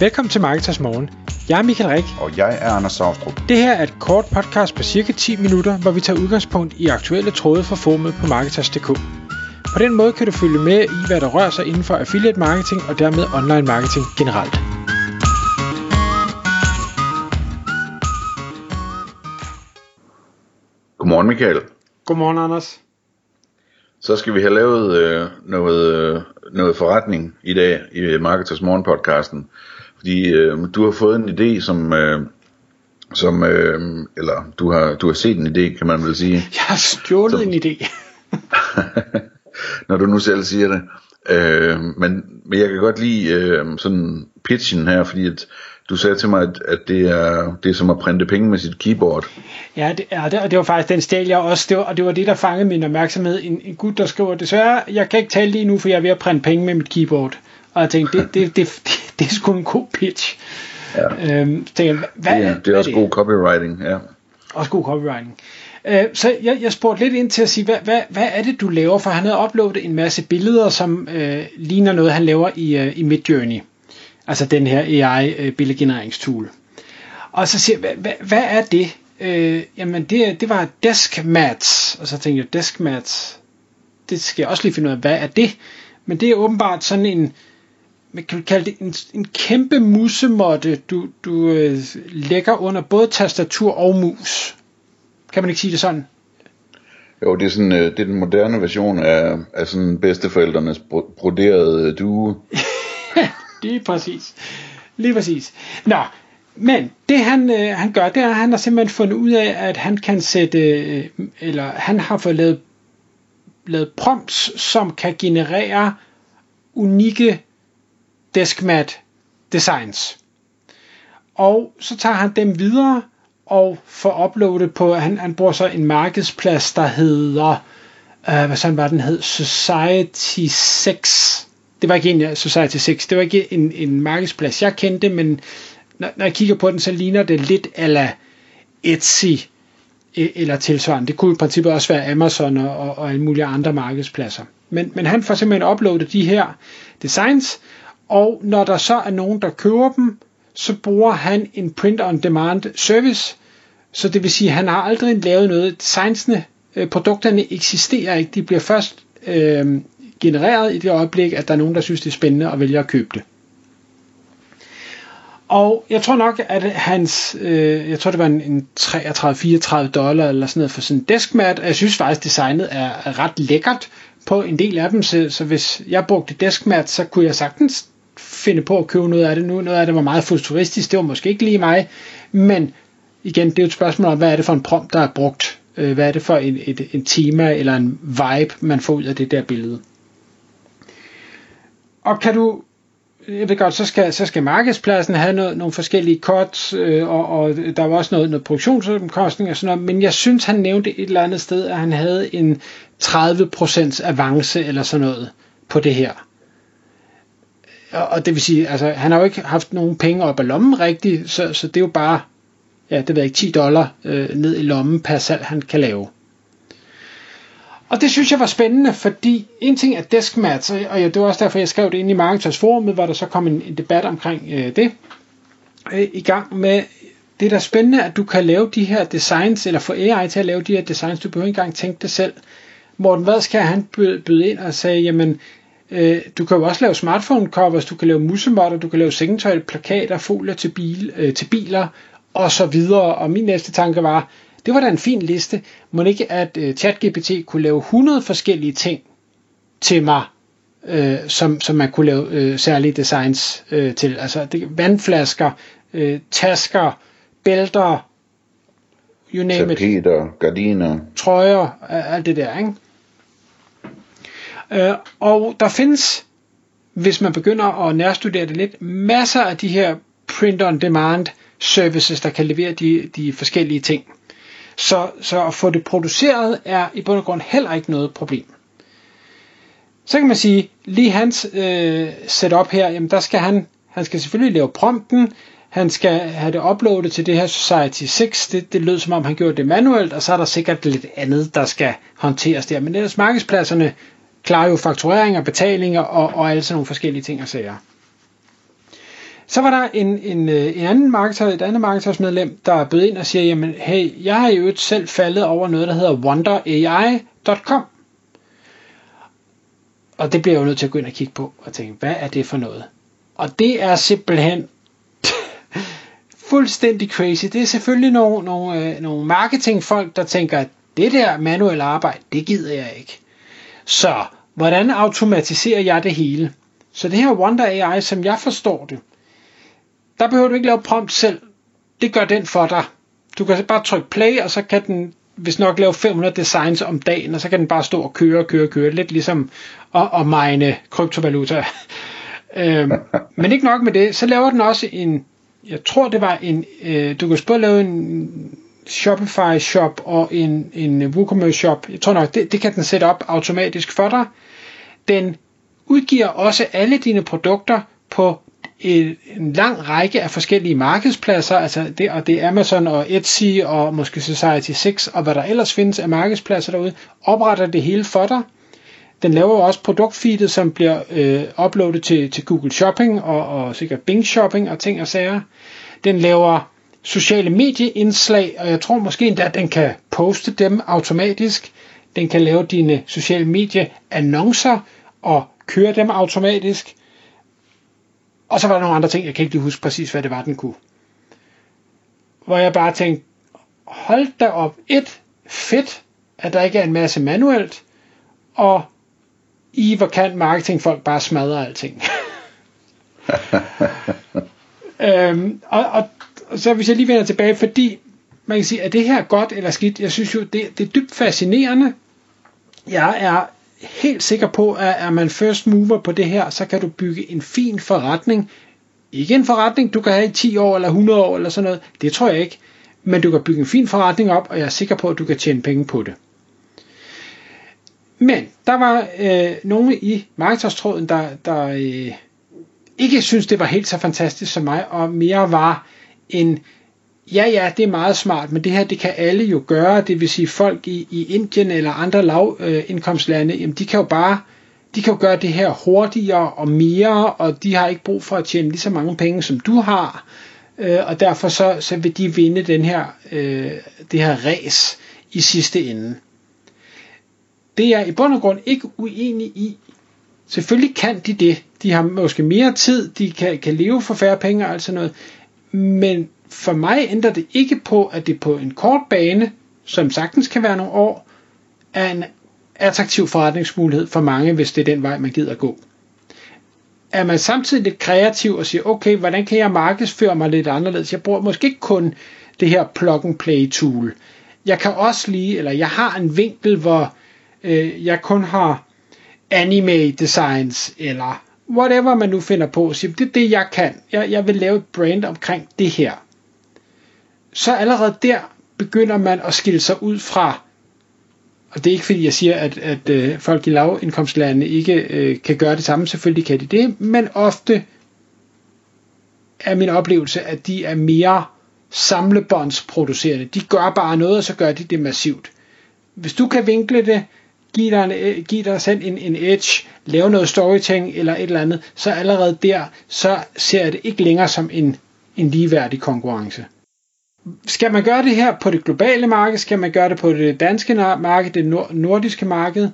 Velkommen til Marketers Morgen. Jeg er Michael Rik. Og jeg er Anders Saustrup. Det her er et kort podcast på cirka 10 minutter, hvor vi tager udgangspunkt i aktuelle tråde fra formet på Marketers.dk. På den måde kan du følge med i, hvad der rører sig inden for affiliate marketing og dermed online marketing generelt. Godmorgen Michael. Godmorgen Anders. Så skal vi have lavet øh, noget, øh, noget forretning i dag i Marketers Morgen podcasten. Fordi øh, du har fået en idé, som, øh, som øh, eller du har, du har set en idé, kan man vel sige. Jeg har stjålet som, en idé. når du nu selv siger det. Øh, men, men jeg kan godt lide øh, sådan pitchen her, fordi at du sagde til mig, at, at det, er, det er som at printe penge med sit keyboard. Ja, det er det, og det var faktisk den stil, jeg også, det var, og det var det, der fangede min opmærksomhed. En, en gut, der skriver, desværre, jeg kan ikke tale lige nu, for jeg er ved at printe penge med mit keyboard. Og jeg tænkte, det, det, det, det, det er sgu en god pitch. Ja. Øhm, tænkte, hvad, det, er, det er hvad også det? god copywriting, ja. Også god copywriting. Øh, så jeg, jeg spurgte lidt ind til at sige, hvad, hvad, hvad er det, du laver? For han havde uploadet en masse billeder, som øh, ligner noget, han laver i, øh, i Midjourney. Altså den her AI-billedgenereringstool. Øh, og så siger jeg, hvad, hvad, hvad er det? Øh, jamen det, det var desk mats. Og så tænkte jeg, desk mats, det skal jeg også lige finde ud af, hvad er det? Men det er åbenbart sådan en, man kan kalde det en, en kæmpe musemåtte, du, du øh, lægger under både tastatur og mus. Kan man ikke sige det sådan? Jo, det er, sådan, øh, det er den moderne version af, af sådan bedsteforældrenes broderede due. Lige præcis. Lige præcis. Nå, men det han, øh, han gør, det er, at han har simpelthen fundet ud af, at han kan sætte, øh, eller han har fået lavet, lavet prompts, som kan generere unikke deskmat designs. Og så tager han dem videre og får uploadet på, han, han bruger så en markedsplads, der hedder, øh, hvad sådan var den hed, Society 6. Det var ikke en Society 6, det var ikke en, en markedsplads, jeg kendte, men når, når jeg kigger på den, så ligner det lidt ala Etsy e, eller tilsvarende. Det kunne i princippet også være Amazon og, og, og alle mulige andre markedspladser. Men, men han får simpelthen uploadet de her designs, og når der så er nogen, der køber dem, så bruger han en print-on-demand service, så det vil sige, at han har aldrig lavet noget. Designsene, øh, produkterne eksisterer ikke, de bliver først øh, genereret i det øjeblik, at der er nogen, der synes, det er spændende og vælger at købe det. Og jeg tror nok, at hans, øh, jeg tror det var en, en 33-34 dollar eller sådan noget for sådan en deskmat, og jeg synes faktisk, designet er, er ret lækkert på en del af dem, så, så hvis jeg brugte deskmat, så kunne jeg sagtens finde på at købe noget af det nu. Noget af det var meget futuristisk, det var måske ikke lige mig, men igen, det er jo et spørgsmål om, hvad er det for en prompt, der er brugt? Øh, hvad er det for en, et, en tema eller en vibe, man får ud af det der billede? Og kan du jeg ved godt, så skal, så skal markedspladsen have noget, nogle forskellige cuts, øh, og, og der var også noget, noget produktionsomkostning og sådan noget, men jeg synes, han nævnte et eller andet sted, at han havde en 30% avance eller sådan noget på det her. Og, og det vil sige, altså, han har jo ikke haft nogen penge op af lommen rigtigt, så, så det er jo bare, ja, det ved jeg ikke, 10 dollar øh, ned i lommen per salg, han kan lave. Og det synes jeg var spændende, fordi en ting er deskmats, og det var også derfor, jeg skrev det ind i Marketers Forum, hvor der så kom en, en debat omkring øh, det, øh, i gang med, det der er spændende, at du kan lave de her designs, eller få AI til at lave de her designs, du behøver ikke engang tænke det selv. Morten Vadskær, han han byde ind og sige, jamen, øh, du kan jo også lave smartphone covers, du kan lave musemotter, du kan lave sengetøj, plakater, folier til, bil, øh, til biler, og så videre. Og min næste tanke var, det var da en fin liste. Må ikke, at uh, ChatGPT kunne lave 100 forskellige ting til mig, uh, som, som man kunne lave uh, særlige designs uh, til. Altså det, vandflasker, uh, tasker, bælter, you name Tapeter, it. gardiner. Trøjer, alt det der, ikke? Øh, og der findes, hvis man begynder at nærstudere det lidt, masser af de her print-on-demand services, der kan levere de, de forskellige ting. Så, så at få det produceret er i bund og grund heller ikke noget problem. Så kan man sige, lige hans øh, setup her, jamen der skal han, han skal selvfølgelig lave prompten, han skal have det uploadet til det her Society 6, det, det lød som om han gjorde det manuelt, og så er der sikkert lidt andet, der skal håndteres der. Men ellers markedspladserne klarer jo faktureringer, betalinger og, og alle sådan nogle forskellige ting og sager. Så var der en, en, øh, en anden marketer, et andet marketersmedlem, der bød ind og siger, jamen hey, jeg har jo selv faldet over noget, der hedder wonderai.com. Og det bliver jeg jo nødt til at gå ind og kigge på og tænke, hvad er det for noget? Og det er simpelthen fuldstændig crazy. Det er selvfølgelig nogle, nogle, øh, nogle marketingfolk, der tænker, at det der manuelle arbejde, det gider jeg ikke. Så hvordan automatiserer jeg det hele? Så det her Wonder AI, som jeg forstår det, der behøver du ikke lave prompt selv. Det gør den for dig. Du kan bare trykke play, og så kan den hvis nok lave 500 designs om dagen, og så kan den bare stå og køre, køre, køre. Lidt ligesom at, at mine kryptovaluta. øhm, men ikke nok med det, så laver den også en, jeg tror det var en, øh, du kan både lave en Shopify shop og en, en WooCommerce shop. Jeg tror nok, det, det kan den sætte op automatisk for dig. Den udgiver også alle dine produkter på en, en lang række af forskellige markedspladser, altså det, og det er Amazon og Etsy og måske Society 6 og hvad der ellers findes af markedspladser derude, opretter det hele for dig. Den laver også produktfeedet, som bliver øh, uploadet til, til Google Shopping og, og sikkert Bing Shopping og ting og sager. Den laver sociale medieindslag, og jeg tror måske endda, at den kan poste dem automatisk. Den kan lave dine sociale medieannoncer og køre dem automatisk. Og så var der nogle andre ting, jeg kan ikke lige huske præcis, hvad det var, den kunne. Hvor jeg bare tænkte, hold da op, et, fedt, at der ikke er en masse manuelt, og i hvor kan marketingfolk bare smadre alting. øhm, og, og, og så hvis jeg lige vender tilbage, fordi man kan sige, er det her godt eller skidt? Jeg synes jo, det, det er dybt fascinerende. Jeg er helt sikker på, at er man first mover på det her, så kan du bygge en fin forretning. Ikke en forretning, du kan have i 10 år eller 100 år eller sådan noget. Det tror jeg ikke. Men du kan bygge en fin forretning op, og jeg er sikker på, at du kan tjene penge på det. Men der var øh, nogle i markedstråden, der, der øh, ikke synes det var helt så fantastisk som mig, og mere var en ja, ja, det er meget smart, men det her, det kan alle jo gøre, det vil sige folk i, i Indien eller andre lavindkomstlande, øh, jamen de kan jo bare, de kan jo gøre det her hurtigere og mere, og de har ikke brug for at tjene lige så mange penge, som du har, øh, og derfor så, så vil de vinde den her, øh, det her race i sidste ende. Det er i bund og grund ikke uenig i. Selvfølgelig kan de det. De har måske mere tid, de kan, kan leve for færre penge og alt sådan noget. Men for mig ændrer det ikke på, at det på en kort bane, som sagtens kan være nogle år, er en attraktiv forretningsmulighed for mange, hvis det er den vej, man gider at gå. Er man samtidig lidt kreativ og siger, okay, hvordan kan jeg markedsføre mig lidt anderledes? Jeg bruger måske ikke kun det her plug and play tool. Jeg kan også lige, eller jeg har en vinkel, hvor øh, jeg kun har anime designs, eller whatever man nu finder på. Så det er det, jeg kan. Jeg, jeg vil lave et brand omkring det her så allerede der begynder man at skille sig ud fra, og det er ikke fordi jeg siger, at, at øh, folk i lavindkomstlande ikke øh, kan gøre det samme, selvfølgelig kan de det, men ofte er min oplevelse, at de er mere samlebåndsproducerende. De gør bare noget, og så gør de det massivt. Hvis du kan vinkle det, give dig, en, øh, give dig selv en, en edge, lave noget storytelling eller et eller andet, så allerede der, så ser jeg det ikke længere som en, en ligeværdig konkurrence skal man gøre det her på det globale marked? Skal man gøre det på det danske marked, det nordiske marked?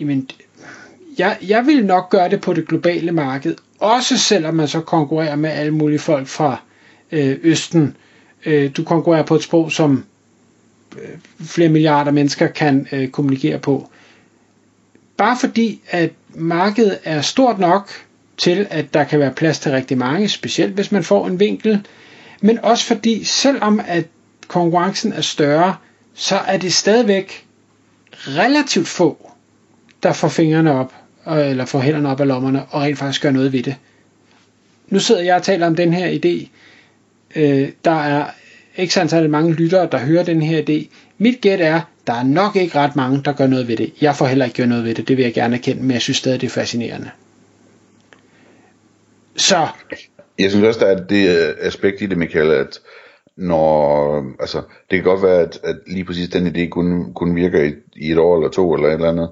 Jamen, jeg, jeg vil nok gøre det på det globale marked, også selvom man så konkurrerer med alle mulige folk fra øh, Østen. Øh, du konkurrerer på et sprog, som øh, flere milliarder mennesker kan øh, kommunikere på. Bare fordi, at markedet er stort nok til, at der kan være plads til rigtig mange, specielt hvis man får en vinkel, men også fordi selvom at konkurrencen er større, så er det stadigvæk relativt få, der får fingrene op, eller får hænderne op af lommerne, og rent faktisk gør noget ved det. Nu sidder jeg og taler om den her idé. Øh, der er ikke antal mange lyttere, der hører den her idé. Mit gæt er, der er nok ikke ret mange, der gør noget ved det. Jeg får heller ikke gjort noget ved det, det vil jeg gerne erkende, men jeg synes stadig, det er fascinerende. Så jeg synes også, der er det øh, aspekt i det, Michael, at når, altså, det kan godt være, at, at lige præcis den idé kun, kun virker i, i et år eller to eller et eller andet,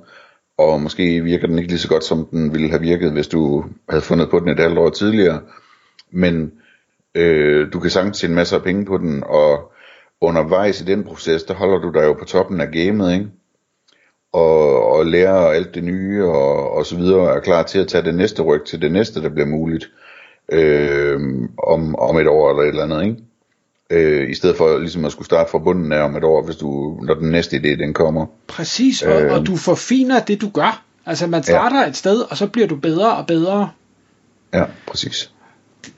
og måske virker den ikke lige så godt, som den ville have virket, hvis du havde fundet på den et halvt år tidligere. men øh, du kan sagtens tjene masser af penge på den, og undervejs i den proces, der holder du dig jo på toppen af gamet, ikke? Og, og lærer alt det nye, og, og så videre, og er klar til at tage det næste ryg til det næste, der bliver muligt, øh, om, om et år eller et eller andet, ikke? øh, i stedet for ligesom at skulle starte fra bunden af om et år, hvis du, når den næste idé den kommer. Præcis, og, øh, og du forfiner det du gør. Altså man starter ja. et sted, og så bliver du bedre og bedre. Ja, præcis.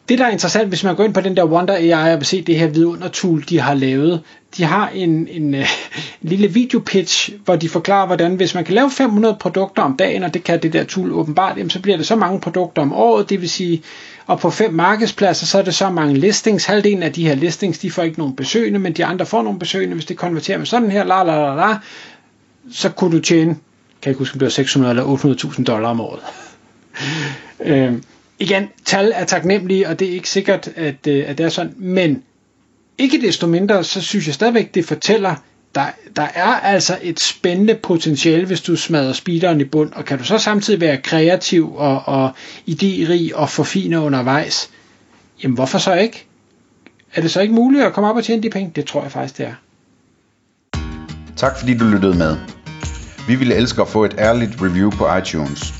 Det der er interessant, hvis man går ind på den der Wonder AI og vil se det her vidundertool, de har lavet, de har en, en, øh, en, lille videopitch, hvor de forklarer, hvordan hvis man kan lave 500 produkter om dagen, og det kan det der tool åbenbart, jamen, så bliver det så mange produkter om året, det vil sige, og på fem markedspladser, så er det så mange listings. Halvdelen af de her listings, de får ikke nogen besøgende, men de andre får nogle besøgende. Hvis det konverterer med sådan her, la la la la, så kunne du tjene, kan jeg ikke huske, om det var 600 eller 800.000 dollar om året. øhm, igen, tal er taknemmelige, og det er ikke sikkert, at, øh, at det er sådan, men ikke desto mindre, så synes jeg stadigvæk, det fortæller, der, der er altså et spændende potentiale, hvis du smadrer speederen i bund, og kan du så samtidig være kreativ og, og idérig og forfine undervejs, jamen hvorfor så ikke? Er det så ikke muligt at komme op og tjene de penge? Det tror jeg faktisk, det er. Tak fordi du lyttede med. Vi ville elske at få et ærligt review på iTunes.